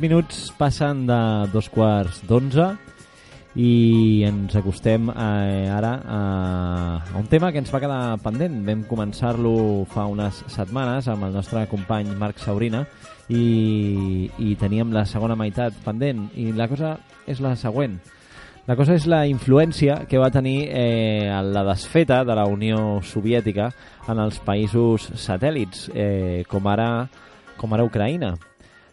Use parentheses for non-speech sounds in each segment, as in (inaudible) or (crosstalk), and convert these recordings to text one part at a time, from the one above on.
6 minuts passen de dos quarts d'onze i ens acostem eh, ara a, a un tema que ens va quedar pendent. Vam començar-lo fa unes setmanes amb el nostre company Marc Saurina i, i teníem la segona meitat pendent i la cosa és la següent. La cosa és la influència que va tenir eh, la desfeta de la Unió Soviètica en els països satèl·lits, eh, com, ara, com ara Ucraïna.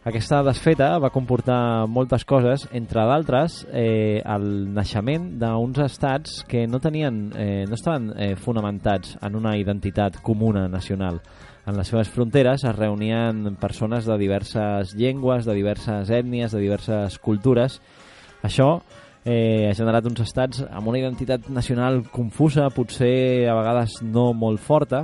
Aquesta desfeta va comportar moltes coses, entre d'altres eh, el naixement d'uns estats que no tenien, eh, no estaven eh, fonamentats en una identitat comuna nacional. En les seves fronteres es reunien persones de diverses llengües, de diverses ètnies, de diverses cultures. Això eh, ha generat uns estats amb una identitat nacional confusa, potser a vegades no molt forta,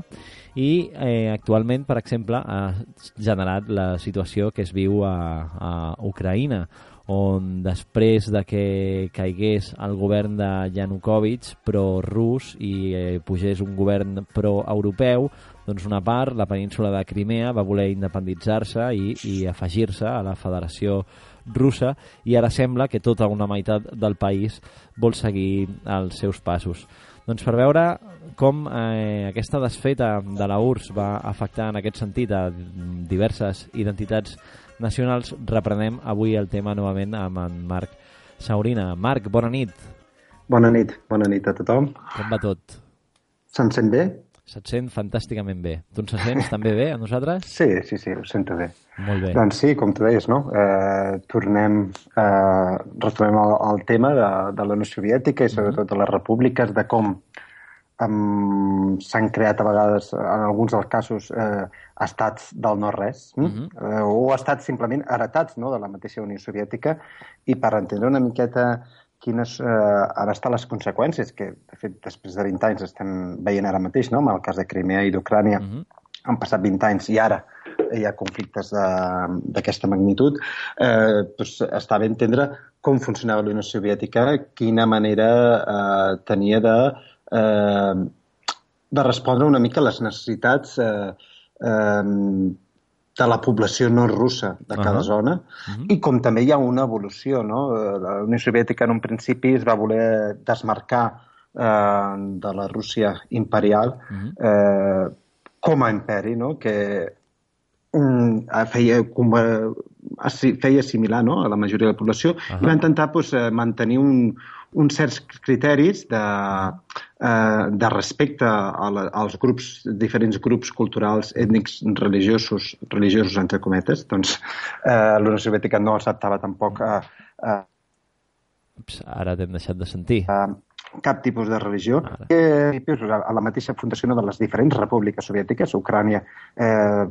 i eh, actualment, per exemple, ha generat la situació que es viu a, a Ucraïna, on després de que caigués el govern de Yanukovych pro-rus i eh, pugés un govern pro-europeu, doncs una part, la península de Crimea, va voler independitzar-se i, i afegir-se a la Federació russa i ara sembla que tota una meitat del país vol seguir els seus passos. Doncs per veure com eh, aquesta desfeta de la URSS va afectar en aquest sentit a diverses identitats nacionals, reprenem avui el tema novament amb en Marc Saurina. Marc, bona nit. Bona nit, bona nit a tothom. Com va tot? Se'n sent bé? Se't sent fantàsticament bé. Tu ens sents també bé a nosaltres? Sí, sí, sí, ho sento bé. Molt bé. Doncs sí, com tu deies, no? Eh, tornem, eh, retornem al, al tema de, de la Unió Soviètica i mhm. sobretot de les repúbliques, de com um, s'han creat a vegades, en alguns dels casos, eh, estats del no-res, mm? -huh. eh, o estats simplement heretats no?, de la mateixa Unió Soviètica, i per entendre una miqueta quines eh, han estat les conseqüències, que de fet després de 20 anys estem veient ara mateix, no? amb el cas de Crimea i d'Ucrània, mhm. -huh. han passat 20 anys i ara hi ha conflictes d'aquesta magnitud, eh, doncs està bé entendre com funcionava la Unió Soviètica, quina manera eh, tenia de, eh, de respondre una mica a les necessitats eh, eh, de la població no russa de cada uh -huh. zona uh -huh. i com també hi ha una evolució. No? La Unió Soviètica en un principi es va voler desmarcar eh, de la Rússia imperial uh -huh. eh, com a imperi, no? que mm, feia, com, feia similar no? a la majoria de la població uh -huh. i va intentar pues, eh, mantenir un, uns certs criteris de, eh, de respecte a la, als grups, diferents grups culturals, ètnics, religiosos, religiosos entre cometes, doncs eh, la Unió Soviètica no acceptava tampoc eh, eh, Ara t'hem deixat de sentir. Eh, cap tipus de religió. Eh, a la mateixa fundació de les diferents repúbliques soviètiques, Ucrània, eh,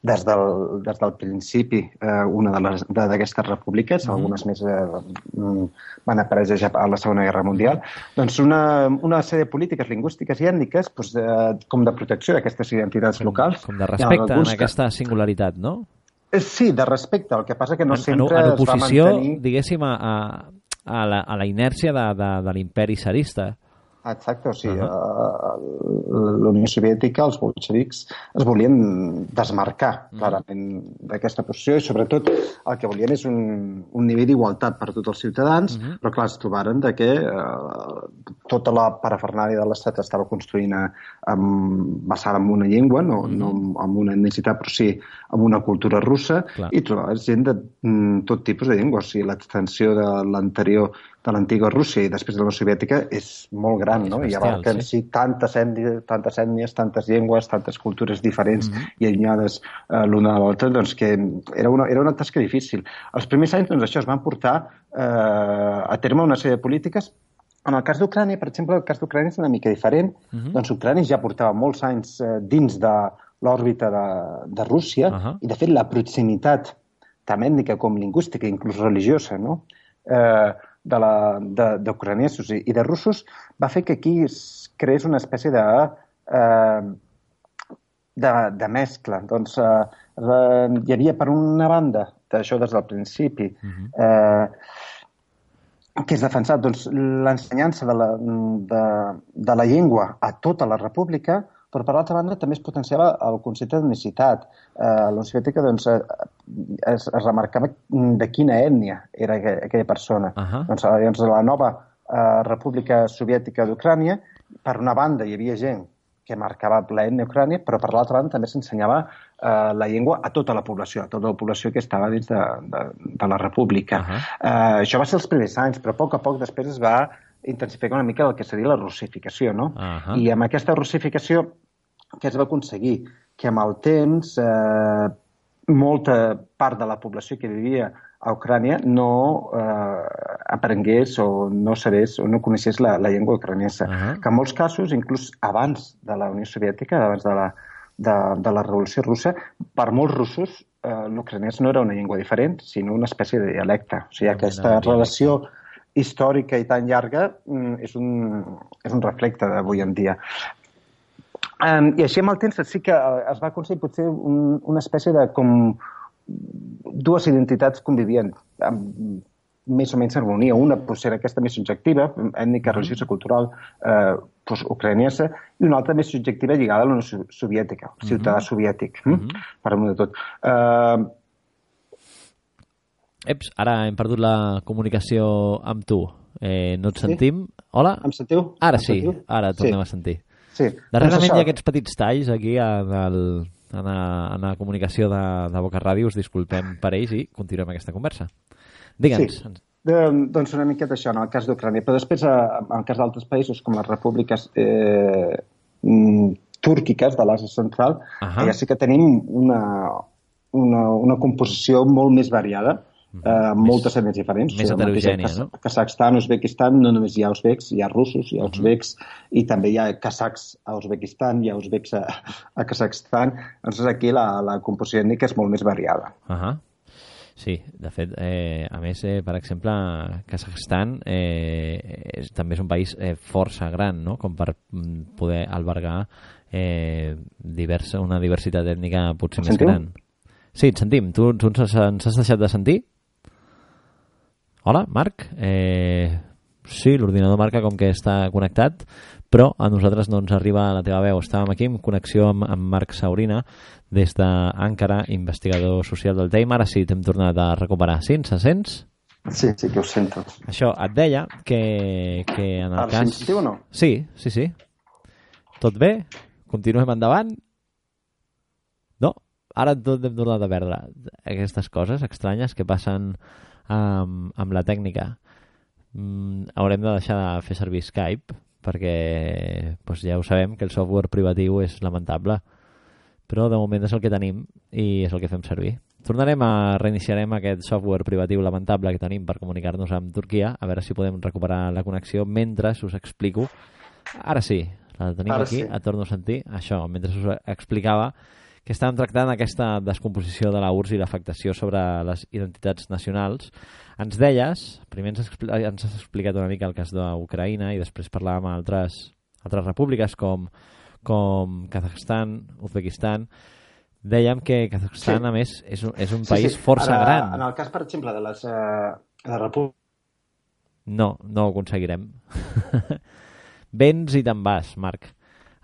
des del, des del principi eh, una d'aquestes repúbliques, mm -hmm. algunes més eh, van aparèixer ja a la Segona Guerra Mundial, doncs una, una sèrie de polítiques lingüístiques i ètniques doncs, eh, com de protecció d'aquestes identitats com, locals. Com de respecte en aquesta singularitat, no? Eh, sí, de respecte. El que passa que no en, sempre en, en oposició, es va mantenir... diguéssim, a, a, la, a la inèrcia de, de, de l'imperi tsarista. Exacte, o sigui, uh -huh. la Unió Soviètica, els bolxevics, es volien desmarcar uh -huh. clarament d'aquesta posició i sobretot el que volien és un, un nivell d'igualtat per tots els ciutadans, uh -huh. però clar, es trobaren de que eh, tota la parafernàlia de l'Estat estava construint a, amb, basada en una llengua, no, uh -huh. no amb una etnicitat, però sí amb una cultura russa, clar. i trobaves gent de mm, tot tipus de llengües, o sigui, l'extensió de l'anterior de l'antiga Rússia i després de la Soviètica és molt gran, és no? Bestial, I abarquen sí. sí tantes, ètnies, tantes ètnies, tantes llengües, tantes cultures diferents mm -hmm. i allunyades eh, l'una de l'altra, doncs que era una, era una tasca difícil. Els primers anys, doncs això, es van portar eh, a terme una sèrie de polítiques en el cas d'Ucrània, per exemple, el cas d'Ucrània és una mica diferent. Uh -huh. Doncs Ucrània ja portava molts anys eh, dins de l'òrbita de, de Rússia uh -huh. i, de fet, la proximitat tant ètnica com lingüística, inclús religiosa, no? Eh, d'ucranesos i, i de russos va fer que aquí es creés una espècie de, eh, de, de mescla. Doncs eh, hi havia, per una banda, d'això des del principi, uh -huh. eh, que és defensat doncs, l'ensenyança de, la, de, de la llengua a tota la república, però per l'altra banda també es potenciava el concepte d'etnicitat. Eh, la Unió Soviètica doncs, eh, es, es remarcava de quina ètnia era aquella, aquella persona. Uh -huh. doncs, doncs, la nova eh, República Soviètica d'Ucrània, per una banda hi havia gent que marcava l'ètnia ucrània, però per l'altra banda també s'ensenyava eh, la llengua a tota la població, a tota la població que estava dins de, de, de la república. Uh -huh. eh, això va ser els primers anys, però a poc a poc després es va intensificar una mica el que seria la russificació, no? Uh -huh. I amb aquesta russificació que es va aconseguir? Que amb el temps eh, molta part de la població que vivia a Ucrània no eh, aprengués o no sabés o no coneixés la, la llengua ucraniesa. Uh -huh. Que en molts casos, inclús abans de la Unió Soviètica, abans de la, de, de la Revolució Russa, per molts russos eh, l'ucraniès no era una llengua diferent, sinó una espècie de dialecte. O sigui, aquesta relació històrica i tan llarga mm, és un, és un reflecte d'avui en dia. Um, I així amb el temps sí que es va aconseguir potser un, una espècie de com dues identitats convivien amb més o menys harmonia. Una pues, era aquesta més subjectiva, ètnica, religiosa, cultural, eh, pues, ucraniesa, i una altra més subjectiva lligada a la Unió Soviètica, ciutadà soviètic, mm -hmm. per damunt de tot. Eh, Eps, ara hem perdut la comunicació amb tu. Eh, no et sentim? Sí? Hola? Em sentiu? Ara em sí, sentiu? ara tornem Sí. a sentir. Sí. Darrerament Doncs hi ha aquests petits talls aquí en, el, en, la, en la comunicació de, de Boca Ràdio. Us disculpem per ells i continuem aquesta conversa. Digue'ns. Sí. De, doncs una miqueta això, en el cas d'Ucrània. Però després, eh, en el cas d'altres països, com les repúbliques eh, mm, túrquiques de l'Àsia Central, Ahà. allà sí que tenim una, una, una composició molt més variada, eh, amb moltes ètnies diferents. més heterogènia, no? Kazakhstan, Uzbekistan, no només hi ha uzbeks, hi ha russos, hi ha uzbeks, i també hi ha kazakhs a Uzbekistan, hi ha uzbeks a, a Kazakhstan. Doncs aquí la, la composició ètnica és molt més variada. Uh -huh. Sí, de fet, eh, a més, eh, per exemple, Kazakhstan eh, és, també és un país eh, força gran, no?, com per mm, poder albergar eh, diversa, una diversitat ètnica potser més gran. Sí, et sentim. Tu, tu ens, ens has deixat de sentir? Hola, Marc? Eh, sí, l'ordinador marca com que està connectat, però a nosaltres no ens arriba la teva veu. Estàvem aquí en connexió amb, amb Marc Saurina, des d'Àncara, investigador social del TEIM. Ara sí, t'hem tornat a recuperar. Sí, ens sents? Sí, sí que ho sento. Això, et deia que, que en el Ara, cas... sí, sentiu o no? Sí, sí, sí. Tot bé? Continuem endavant? Ara tot hem tornat a perdre aquestes coses estranyes que passen amb, amb la tècnica. Mm, haurem de deixar de fer servir Skype perquè doncs ja ho sabem que el software privatiu és lamentable però de moment és el que tenim i és el que fem servir. Tornarem a reiniciarem aquest software privatiu lamentable que tenim per comunicar-nos amb Turquia, a veure si podem recuperar la connexió mentre us explico. Ara sí, la tenim Ara aquí, sí. et torno a sentir. Això, mentre us explicava que estàvem tractant aquesta descomposició de la URSS i l'afectació sobre les identitats nacionals. Ens deies, primer ens ens has explicat una mica el cas d'Ucraïna i després parlàvem d'altres altres repúbliques com, com Kazakhstan, Uzbekistan. Dèiem que Kazakhstan, Sí. a més, és un, és un país força Ara, gran. En el cas, per exemple, de les, eh, de repúbliques No, no ho aconseguirem. (laughs) Vens i te'n vas, Marc.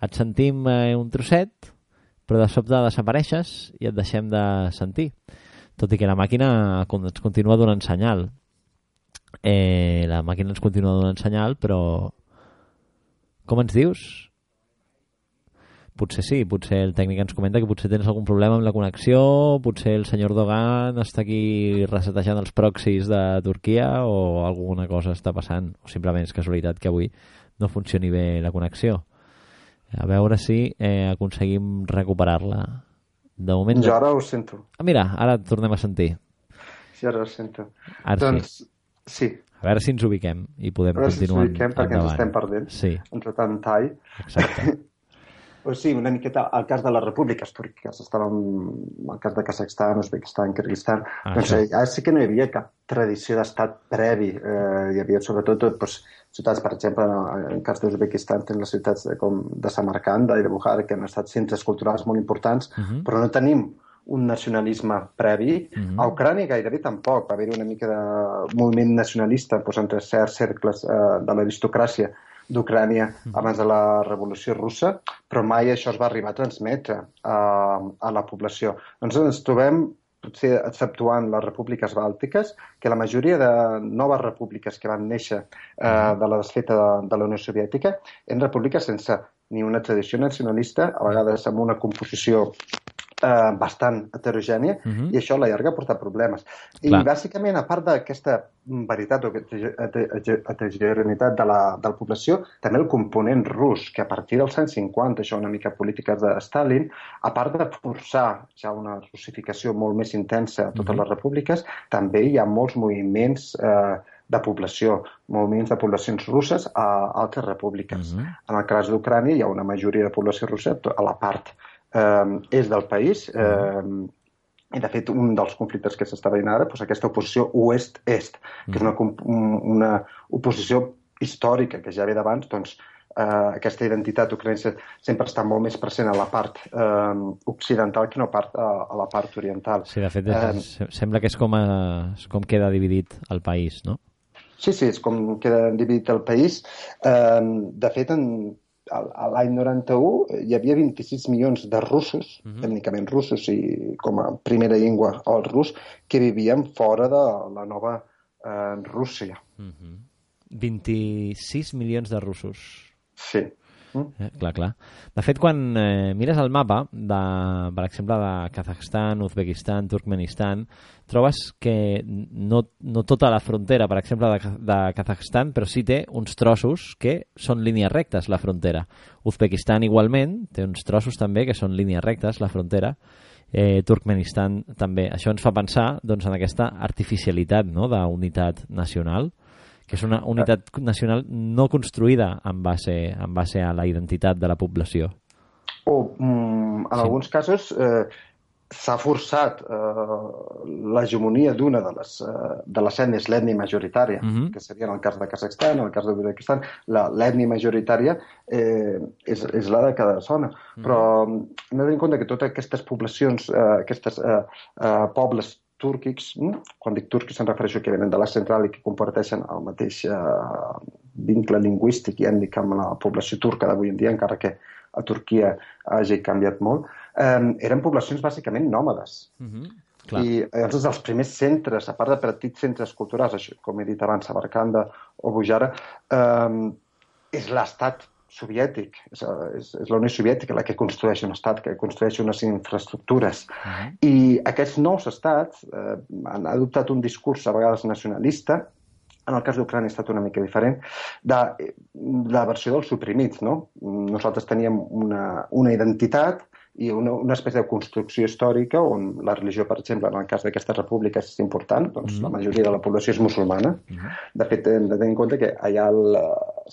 Et sentim eh, un trosset, però de sobte desapareixes i et deixem de sentir. Tot i que la màquina ens continua donant senyal. Eh, la màquina ens continua donant senyal, però... Com ens dius? Potser sí, potser el tècnic ens comenta que potser tens algun problema amb la connexió, potser el senyor Dogan està aquí resetejant els proxys de Turquia o alguna cosa està passant, o simplement és casualitat que avui no funcioni bé la connexió. A veure si eh, aconseguim recuperar-la. De moment... Jo ara ho sento. Ah, mira, ara et tornem a sentir. Sí, ara ho sento. Ara doncs, sí. sí. A veure si ens ubiquem i podem A veure si ens continuar ubiquem perquè ens endavant. estem perdent. Sí, Entre tant tall. exacte. (laughs) O sí, una miqueta el cas de les repúbliques túrquiques. Estàvem el cas de Kazakhstan, Uzbekistan, Kirguistan. Ah, doncs allà sí que no hi havia cap tradició d'estat previ. Eh, hi havia sobretot doncs, ciutats, per exemple, en el cas d'Uzbekistan tenen les ciutats de, com de Samarcanda i de Bukhara, que han estat centres culturals molt importants, Mhm. però no tenim un nacionalisme previ. Mhm. A Ucrània gairebé tampoc. Va haver-hi una mica de moviment nacionalista doncs, entre certs cercles eh, de l'aristocràcia d'Ucrània abans de la Revolució Russa, però mai això es va arribar a transmetre a, a la població. Doncs ens trobem potser exceptuant les repúbliques bàltiques, que la majoria de noves repúbliques que van néixer eh, de la desfeta de, de la Unió Soviètica eren repúbliques sense ni una tradició nacionalista, a vegades amb una composició eh, bastant heterogènia, uh -huh. i això a la llarga ha portat problemes. I Clar. bàsicament, a part d'aquesta veritat o heterogeneïtat de, la, de la població, també el component rus, que a partir dels anys 50, això una mica polítiques de Stalin, a part de forçar ja una russificació molt més intensa a totes uh -huh. les repúbliques, també hi ha molts moviments eh, de població, moviments de poblacions russes a altres repúbliques. Uh -huh. En el cas d'Ucrània hi ha una majoria de població russa a la part eh, és del país eh, i, de fet, un dels conflictes que s'està veient ara, doncs aquesta oposició oest-est, que és una, un- una oposició històrica que ja ve d'abans, doncs, eh, aquesta identitat ucraïnesa sempre està molt més present a la part eh, occidental que no part a, a la part oriental. Sí, de fet, Eh, és, sembla que és com, a, és com queda dividit el país, no? Sí, sí, és com queda dividit el país. Eh, de fet, en, a- l'any 91 hi havia 26 milions de russos, uh -huh. tècnicament russos i com a primera llengua el rus, que vivien fora de la nova eh, Rússia. 26 milions de russos. Sí. Mm? Eh, clar, clar. De fet, quan eh, mires el mapa, de, per exemple, de Kazakhstan, Uzbekistan, Turkmenistan, trobes que no, no tota la frontera, per exemple, de, de Kazakhstan, però sí té uns trossos que són línies rectes, la frontera. Uzbekistan, igualment, té uns trossos també que són línies rectes, la frontera. Eh, Turkmenistan també. Això ens fa pensar doncs, en aquesta artificialitat no?, d'unitat nacional que és una unitat nacional no construïda en base, en base a la identitat de la població. O, mm, en Sí. alguns casos, eh, s'ha forçat eh, l'hegemonia d'una de les, eh, de les ètnies, l'ètnia majoritària, Mhm. que seria en el cas de Kazakhstan, en el cas de Uzbekistan, la- l'ètnia majoritària eh, és, és la de cada zona. Però mm, hem de tenir en compte que totes aquestes poblacions, eh, aquests eh, eh, pobles túrquics, quan dic túrquics em refereixo que venen de la central i que comparteixen el mateix eh, vincle lingüístic i ètnic amb la població turca d'avui en dia, encara que a Turquia hagi canviat molt, eh, eren poblacions bàsicament nòmades. Mm -hmm. Clar. I els, els primers centres, a part de petits centres culturals, com he dit abans, Samarcanda o Bujara, eh, és l'estat soviètic, és, és, és la Unió Soviètica la que construeix un estat, que construeix unes infraestructures. Uh -huh. I aquests nous estats eh, han adoptat un discurs a vegades nacionalista, en el cas d'Ucrània ha estat una mica diferent, de la versió dels suprimits. No? Nosaltres teníem una, una identitat i una, una espècie de construcció històrica on la religió, per exemple, en el cas d'aquestes repúbliques és important, doncs mm. la majoria de la població és musulmana. Mm. De fet, hem de tenir en compte que allà el-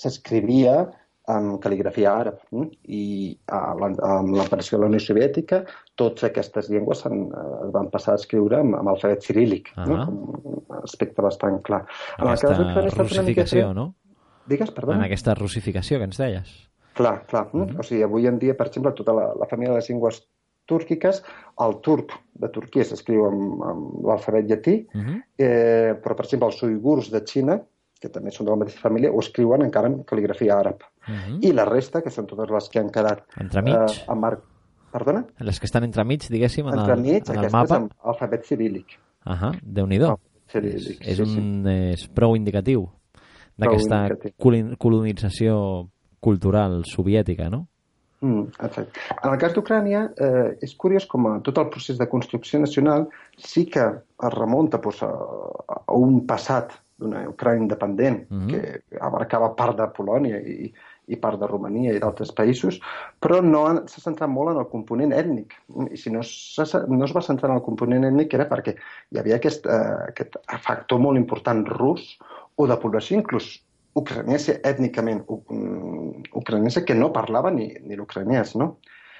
s'escrivia amb cal·ligrafia àrab mm? i amb l'aparició de la Unió Soviètica totes aquestes llengües s'han, eh, es van passar a escriure amb, amb alfabet cirílic, Ah. no? un aspecte bastant clar. En el cas Aquesta una mica russificació, diferent. no? Digues, perdó? En aquesta russificació que ens deies. Clar, clar. Mm? O sigui, avui en dia, per exemple, tota la, la família de les llengües túrquiques, el turc de Turquia s'escriu amb, amb l'alfabet llatí, Uh -huh. eh, però, per exemple, els uigurs de Xina, que també són de la mateixa família, ho escriuen encara en cal·ligrafia àrab. Uh -huh. I la resta, que són totes les que han quedat Entremig. eh, marc... Perdona? Les que estan entremig, diguéssim, en el, Entremig, en el mapa. amb alfabet cirílic. Ahà, Déu-n'hi-do. És, és, sí, sí. un, és prou indicatiu d'aquesta colonització cultural soviètica, no? Mm, exacte. En el cas d'Ucrània, eh, és curiós com a tot el procés de construcció nacional sí que es remunta doncs, a, a un passat d'una Ucrània independent Mhm. que abarcava part de Polònia i, i part de Romania i d'altres països, però no s'ha centrat molt en el component ètnic. I si no, no es va centrar en el component ètnic era perquè hi havia aquest, eh, aquest factor molt important rus o de població inclús ucraniesa ètnicament mm, ucraniesa que no parlava ni, ni l'ucraniès, no?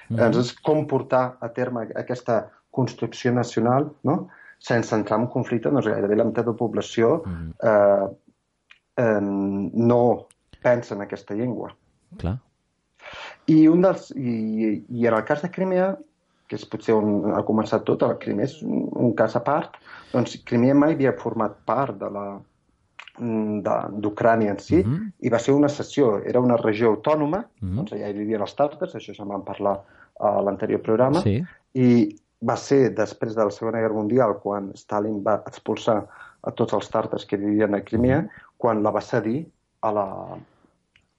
Mhm. Llavors, com portar a terme aquesta construcció nacional, no? Sense entrar en conflicte, doncs gairebé la meitat de la població Mhm. eh, eh, no pensa en aquesta llengua. Clar. I, un dels, i, I en el cas de Crimea, que és potser on ha començat tot, el Crimea és un, un cas a part, doncs Crimea mai havia format part de la, mm, d'Ucrània en si, uh -huh. i va ser una sessió, era una regió autònoma, uh -huh. doncs allà hi vivien els tàrtars, això ja en vam parlar a l'anterior programa, sí. i va ser després de la Segona Guerra Mundial, quan Stalin va expulsar a tots els tàrtars que vivien a Crimea, quan la va cedir a la,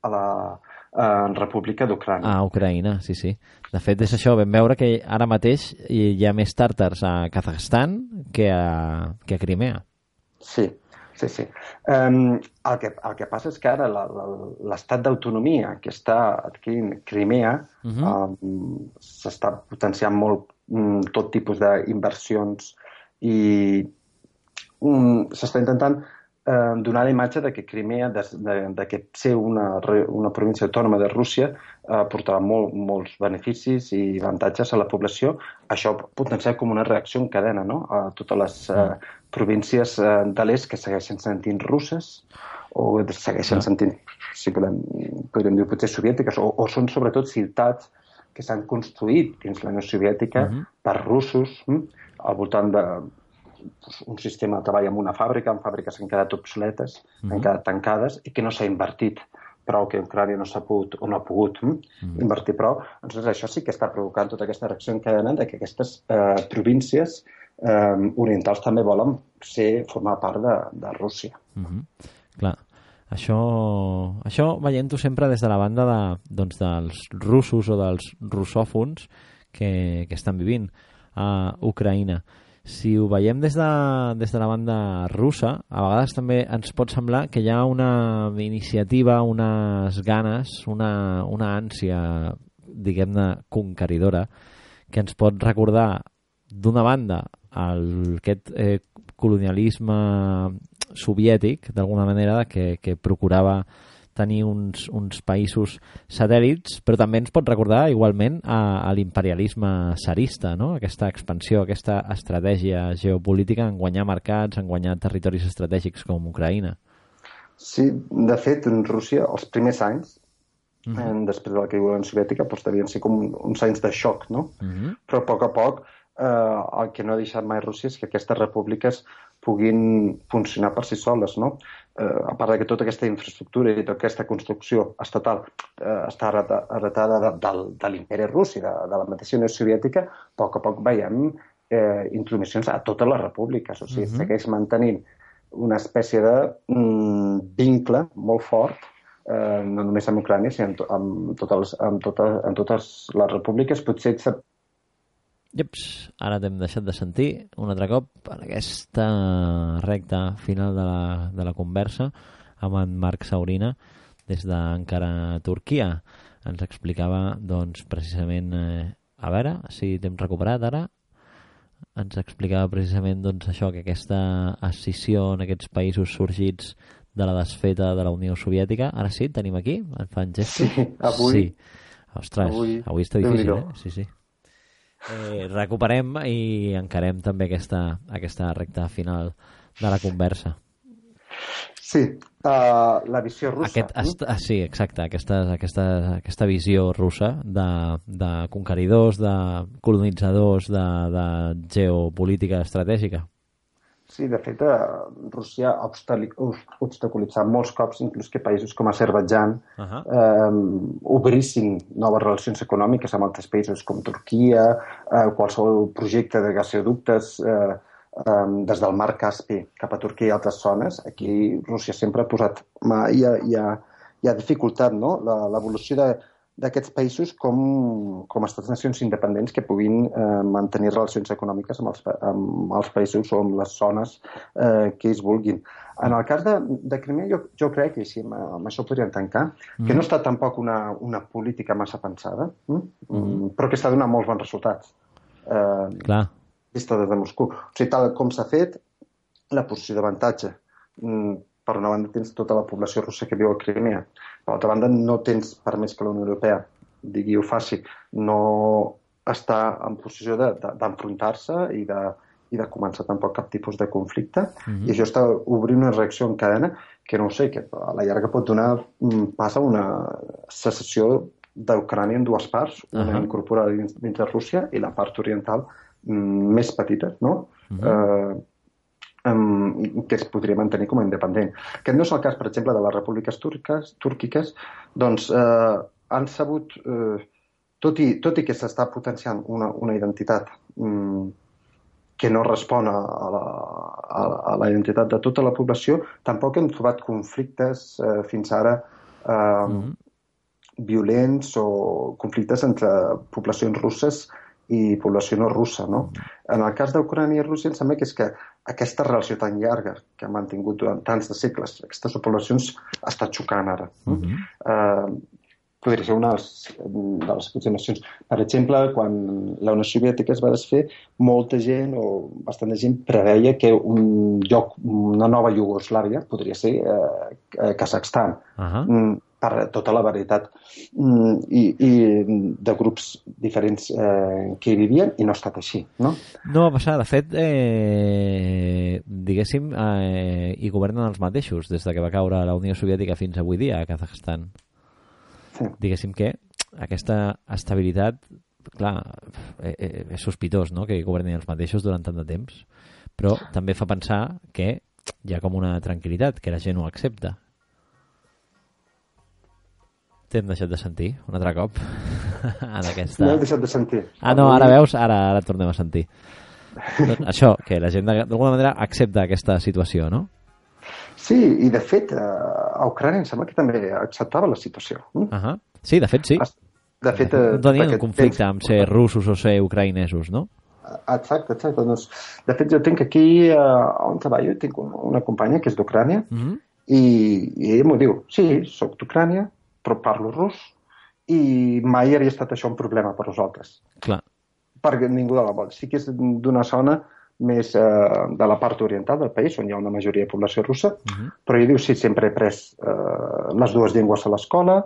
a la eh, República d'Ucrània. Ah, Ucraïna, sí, sí. De fet, és això, vam veure que ara mateix hi ha més tàrtars a Kazakhstan que a, que a Crimea. Sí, sí, sí. Um, el, que, el que passa és que ara l'estat d'autonomia que està adquirint Crimea uh -huh. um, s'està potenciant molt tot tipus d'inversions i um, s'està intentant eh, donar la imatge de que Crimea, de, de, de que ser una, una província autònoma de Rússia, eh, portava molt, molts beneficis i avantatges a la població. Això potenciar com una reacció en cadena no? a totes les eh, províncies eh, de l'est que segueixen sentint russes o segueixen sentint, si volem, podríem dir potser soviètiques, o, o són sobretot ciutats que s'han construït dins la Unió Soviètica uh -huh. per russos hm, al voltant de, un sistema de treball en una fàbrica, en fàbriques que han quedat obsoletes, mm -hmm. han mhm. quedat tancades i que no s'ha invertit prou, que Ucrània no s'ha pogut o no ha pogut mm -hmm. invertir prou. Doncs això sí que està provocant tota aquesta reacció en cadena de que aquestes eh, províncies eh, orientals també volen ser, formar part de, de Rússia. Mm -hmm. Clar. Això, això veient-ho sempre des de la banda de, doncs, dels russos o dels russòfons que, que estan vivint a Ucraïna. Si ho veiem des de, des de la banda russa, a vegades també ens pot semblar que hi ha una iniciativa, unes ganes, una, una ànsia, diguem-ne, conqueridora, que ens pot recordar, d'una banda, el, aquest eh, colonialisme soviètic, d'alguna manera, que, que procurava tenir uns, uns països satèl·lits, però també ens pot recordar igualment a, a l'imperialisme sarista, no? aquesta expansió, aquesta estratègia geopolítica en guanyar mercats, en guanyar territoris estratègics com Ucraïna. Sí, de fet, en Rússia, els primers anys, uh -huh. eh, després de la caiguda soviètica, doncs devien ser com uns anys de xoc, no? Uh -huh. Però a poc a poc eh, el que no ha deixat mai Rússia és que aquestes repúbliques puguin funcionar per si soles, no? eh, a part de que tota aquesta infraestructura i tota aquesta construcció estatal eh, està heretada de, de, de l'imperi rus i de, de la mateixa Unió Soviètica, a poc a poc veiem eh, intromissions a totes les repúbliques. O sigui, uh mhm. -huh. segueix mantenint una espècie de mm, vincle molt fort eh, no només amb Ucrània, sinó amb, amb, totes, amb, totes, amb totes les repúbliques, potser Jeps, ara t'hem deixat de sentir un altre cop en aquesta recta final de la, de la conversa amb en Marc Saurina des d'encara Turquia. Ens explicava, doncs, precisament, eh, a veure si t'hem recuperat ara, ens explicava precisament doncs, això, que aquesta escissió en aquests països sorgits de la desfeta de la Unió Soviètica, ara sí, tenim aquí, en fan gestos. Sí, avui. Sí. Ostres, avui, avui està difícil, eh? Sí, sí eh, recuperem i encarem també aquesta, aquesta recta final de la conversa. Sí, uh, la visió russa. Aquest, est, ah, sí, exacte, aquesta, aquesta, aquesta visió russa de, de conqueridors, de colonitzadors, de, de geopolítica estratègica. Sí, de fet, eh, Rússia ha obstaculitzat molts cops inclús que països com Azerbaijan uh -huh. eh, obrissin noves relacions econòmiques amb altres països com Turquia, eh, qualsevol projecte de gasoductes eh, eh, des del mar Caspi cap a Turquia i altres zones. Aquí Rússia sempre ha posat mà i ha, i ha, i ha dificultat no? l'evolució de, d'aquests països com, com estats-nacions independents que puguin eh, mantenir relacions econòmiques amb els, amb els països o amb les zones eh, que ells vulguin. En el cas de, de Crimea, jo, jo crec, i així amb, amb això podríem tancar, mm. que no està tampoc una, una política massa pensada, mm? Mm, però que està donant molts bons resultats. Eh, Clar. Vista des de Moscou. O sigui, tal com s'ha fet, la posició d'avantatge mm, per una banda tens tota la població russa que viu a Crimea, per l'altra banda no tens, per més que la Unió Europea digui ho faci, no està en posició d'enfrontar-se de, de, i, de, i de començar tampoc cap tipus de conflicte, mm -hmm. i això està obrint una reacció en cadena que no sé, que a la llarga pot donar mm, pas a una secessió d'Ucrània en dues parts, una uh -huh. incorporada dins, dins de Rússia i la part oriental mm, més petita, no? Uh -huh. eh, um, que es podria mantenir com a independent. Aquest no és el cas, per exemple, de les repúbliques turques, túrquiques, doncs eh, han sabut, eh, tot, i, tot i que s'està potenciant una, una identitat um, que no respon a, a, la, a, a la identitat de tota la població, tampoc hem trobat conflictes eh, fins ara eh, mm -hmm. violents o conflictes entre poblacions russes i població no russa. No? En el cas d'Ucrània i Rússia, em sembla que és que aquesta relació tan llarga que ha mantingut durant tants de segles, aquestes poblacions està xocant ara. Uh -huh. uh, podria ser una de les, de les aproximacions. Per exemple, quan la Unió Soviètica es va desfer, molta gent o bastant gent preveia que un lloc, una nova Iugoslàvia, podria ser eh, Kazakhstan. Uh -huh per tota la varietat mm, i, i de grups diferents eh, que hi vivien i no ha estat així, no? No va passar. De fet, eh, diguéssim, eh, hi governen els mateixos des de que va caure la Unió Soviètica fins avui dia a Kazakhstan. Sí. Diguéssim que aquesta estabilitat, clar, eh, eh, és sospitós no? que governin els mateixos durant tant de temps, però també fa pensar que hi ha com una tranquil·litat, que la gent ho accepta T'hem deixat de sentir un altre cop (laughs) en aquesta... No he deixat de sentir. Ah, no, ara veus, ara, ara tornem a sentir. doncs això, que la gent d'alguna manera accepta aquesta situació, no? Sí, i de fet, eh, a Ucrània em sembla que també acceptava la situació. Uh -huh. Sí, de fet, sí. De fet, no tenien un conflicte temps... amb ser russos o ser ucraïnesos, no? Exacte, exacte. Doncs, de fet, jo tinc aquí, uh, on treballo, tinc una companya que és d'Ucrània, uh -huh. i, i ella m'ho diu, sí, sóc d'Ucrània, però parlo rus i mai hauria estat això un problema per nosaltres. Clar. Perquè ningú de la vol. Sí que és d'una zona més eh, de la part oriental del país, on hi ha una majoria de població russa, uh mhm. -huh. però ell diu, sí, sempre he pres eh, les dues llengües a l'escola,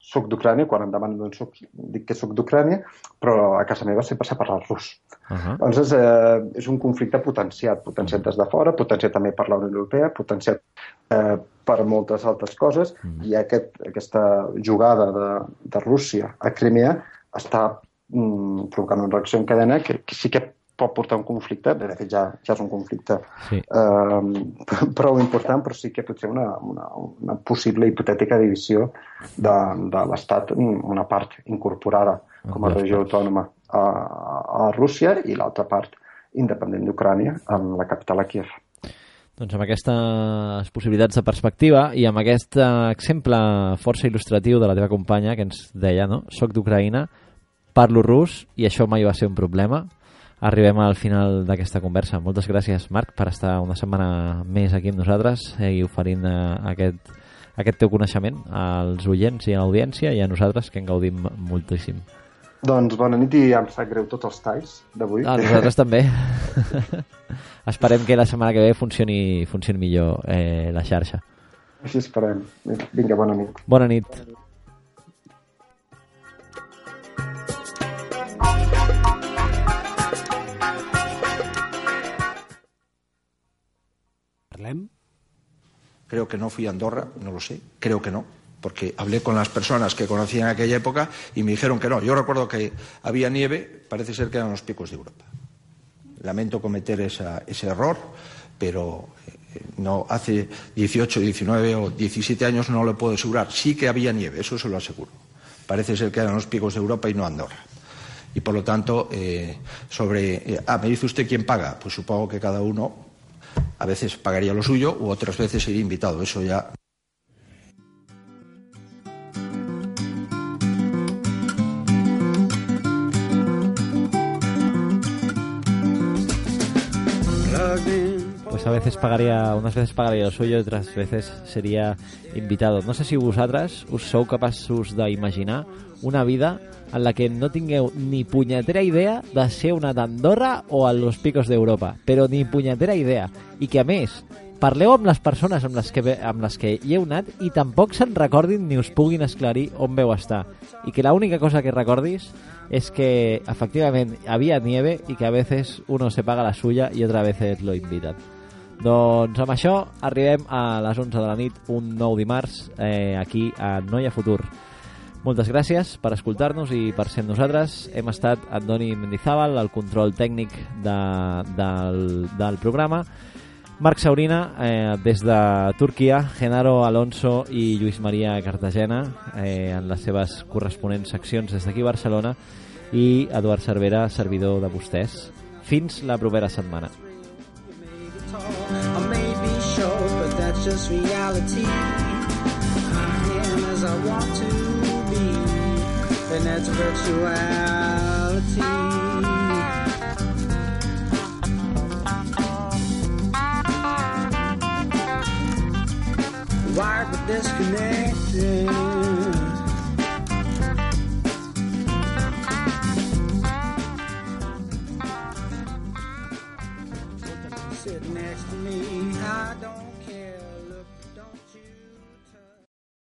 soc d'Ucrània, quan em demanen d'on soc, dic que soc d'Ucrània, però a casa meva sempre s'ha parlat rus. Uh -huh. Llavors, eh, és un conflicte potenciat, potenciat des de fora, potenciat també per la Unió Europea, potenciat eh, per moltes altres coses, -huh. i aquest, aquesta jugada de, de Rússia a Crimea està mm, provocant una reacció en cadena que, que sí que pot portar un conflicte, de fet ja, ja és un conflicte sí. eh, (laughs) prou important, però sí que pot ser una, una, una possible hipotètica divisió de, de l'Estat, una part incorporada com a regió autònoma a, a Rússia i l'altra part independent d'Ucrània, amb la capital a Kiev. Doncs amb aquestes possibilitats de perspectiva i amb aquest exemple força il·lustratiu de la teva companya que ens deia, no? Soc d'Ucraïna, parlo rus i això mai va ser un problema arribem al final d'aquesta conversa. Moltes gràcies, Marc, per estar una setmana més aquí amb nosaltres eh, i oferint eh, aquest, aquest teu coneixement als oients i a l'audiència i a nosaltres, que en gaudim moltíssim. Doncs bona nit i em sap greu tots els talls d'avui. Ah, nosaltres també. (laughs) esperem que la setmana que ve funcioni, funcioni millor eh, la xarxa. Així esperem. Vinga, bona nit. Bona nit. Creo que no fui a Andorra, no lo sé, creo que no, porque hablé con las personas que conocían aquella época y me dijeron que no. Yo recuerdo que había nieve, parece ser que eran los picos de Europa. Lamento cometer ese error, pero eh, no hace 18, 19 o 17 años no lo puedo asegurar. Sí que había nieve, eso se lo aseguro. Parece ser que eran los picos de Europa y no Andorra. Y por lo tanto, eh, sobre. Eh, ah, me dice usted quién paga. Pues supongo que cada uno a veces pagaría lo suyo u otras veces sería invitado. Eso ya. Pues a veces pagaría, unas veces pagaría lo suyo, otras veces sería invitado. No sé si vosaltres us sou capaços d'imaginar una vida en la que no tingueu ni punyetera idea de ser una d'Andorra o a los picos d'Europa, però ni punyetera idea. I que, a més, parleu amb les persones amb les que, amb les que hi heu anat i tampoc se'n recordin ni us puguin esclarir on veu estar. I que l'única cosa que recordis és que, efectivament, havia nieve i que a veces uno se paga la suya i otra veces lo invitan. Doncs amb això arribem a les 11 de la nit, un nou dimarts, eh, aquí a Noia Futur. Moltes gràcies per escoltar-nos i per ser nosaltres. Hem estat Andoni Mendizábal, el control tècnic de, del, del programa. Marc Saurina, eh, des de Turquia, Genaro Alonso i Lluís Maria Cartagena eh, en les seves corresponents seccions des d'aquí Barcelona i Eduard Cervera, servidor de vostès. Fins la propera setmana. I may be disconnected.